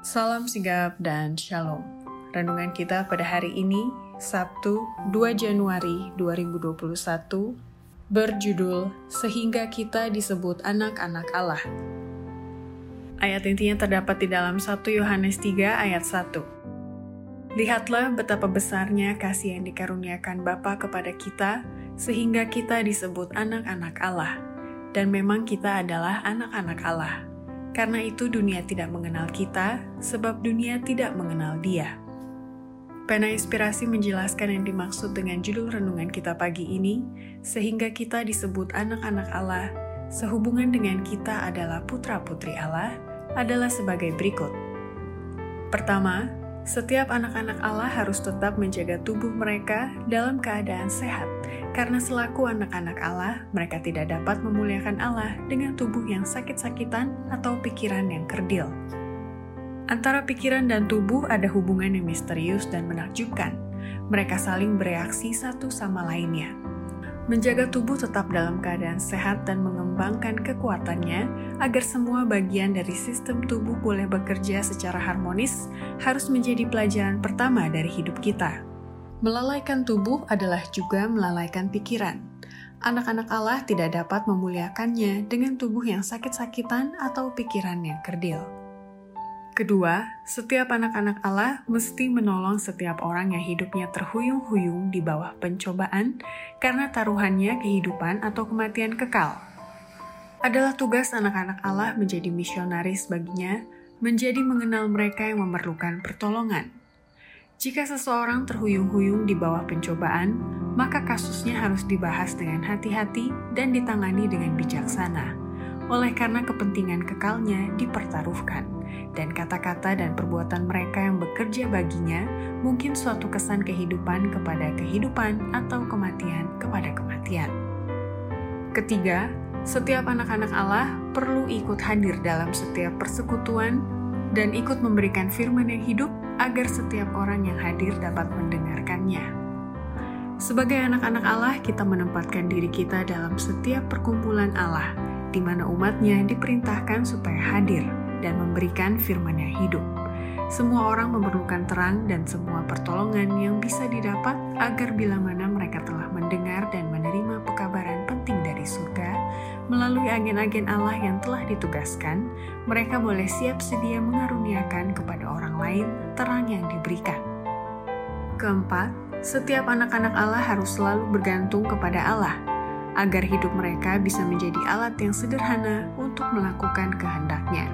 Salam sigap dan shalom. Renungan kita pada hari ini, Sabtu 2 Januari 2021, berjudul Sehingga Kita Disebut Anak-anak Allah. Ayat intinya terdapat di dalam 1 Yohanes 3 ayat 1. Lihatlah betapa besarnya kasih yang dikaruniakan Bapa kepada kita, sehingga kita disebut anak-anak Allah. Dan memang kita adalah anak-anak Allah. Karena itu dunia tidak mengenal kita, sebab dunia tidak mengenal dia. Pena Inspirasi menjelaskan yang dimaksud dengan judul renungan kita pagi ini, sehingga kita disebut anak-anak Allah, sehubungan dengan kita adalah putra-putri Allah, adalah sebagai berikut. Pertama, setiap anak-anak Allah harus tetap menjaga tubuh mereka dalam keadaan sehat, karena selaku anak-anak Allah, mereka tidak dapat memuliakan Allah dengan tubuh yang sakit-sakitan atau pikiran yang kerdil. Antara pikiran dan tubuh ada hubungan yang misterius dan menakjubkan. Mereka saling bereaksi satu sama lainnya menjaga tubuh tetap dalam keadaan sehat dan mengembangkan kekuatannya agar semua bagian dari sistem tubuh boleh bekerja secara harmonis harus menjadi pelajaran pertama dari hidup kita. Melalaikan tubuh adalah juga melalaikan pikiran. Anak-anak Allah tidak dapat memuliakannya dengan tubuh yang sakit-sakitan atau pikiran yang kerdil. Kedua, setiap anak-anak Allah mesti menolong setiap orang yang hidupnya terhuyung-huyung di bawah pencobaan karena taruhannya kehidupan atau kematian kekal. Adalah tugas anak-anak Allah menjadi misionaris baginya, menjadi mengenal mereka yang memerlukan pertolongan. Jika seseorang terhuyung-huyung di bawah pencobaan, maka kasusnya harus dibahas dengan hati-hati dan ditangani dengan bijaksana, oleh karena kepentingan kekalnya dipertaruhkan dan kata-kata dan perbuatan mereka yang bekerja baginya mungkin suatu kesan kehidupan kepada kehidupan atau kematian kepada kematian. Ketiga, setiap anak-anak Allah perlu ikut hadir dalam setiap persekutuan dan ikut memberikan firman yang hidup agar setiap orang yang hadir dapat mendengarkannya. Sebagai anak-anak Allah, kita menempatkan diri kita dalam setiap perkumpulan Allah, di mana umatnya diperintahkan supaya hadir dan memberikan firman yang hidup. Semua orang memerlukan terang dan semua pertolongan yang bisa didapat agar bila mana mereka telah mendengar dan menerima pekabaran penting dari surga melalui agen-agen Allah yang telah ditugaskan, mereka boleh siap sedia mengaruniakan kepada orang lain terang yang diberikan. Keempat, setiap anak-anak Allah harus selalu bergantung kepada Allah, agar hidup mereka bisa menjadi alat yang sederhana untuk melakukan kehendaknya.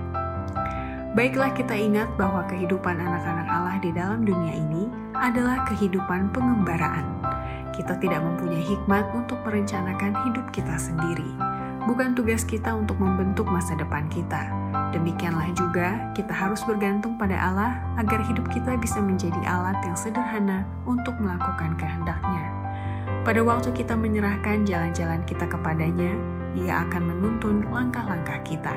Baiklah kita ingat bahwa kehidupan anak-anak Allah di dalam dunia ini adalah kehidupan pengembaraan. Kita tidak mempunyai hikmat untuk merencanakan hidup kita sendiri. Bukan tugas kita untuk membentuk masa depan kita. Demikianlah juga kita harus bergantung pada Allah agar hidup kita bisa menjadi alat yang sederhana untuk melakukan kehendaknya. Pada waktu kita menyerahkan jalan-jalan kita kepadanya, ia akan menuntun langkah-langkah kita.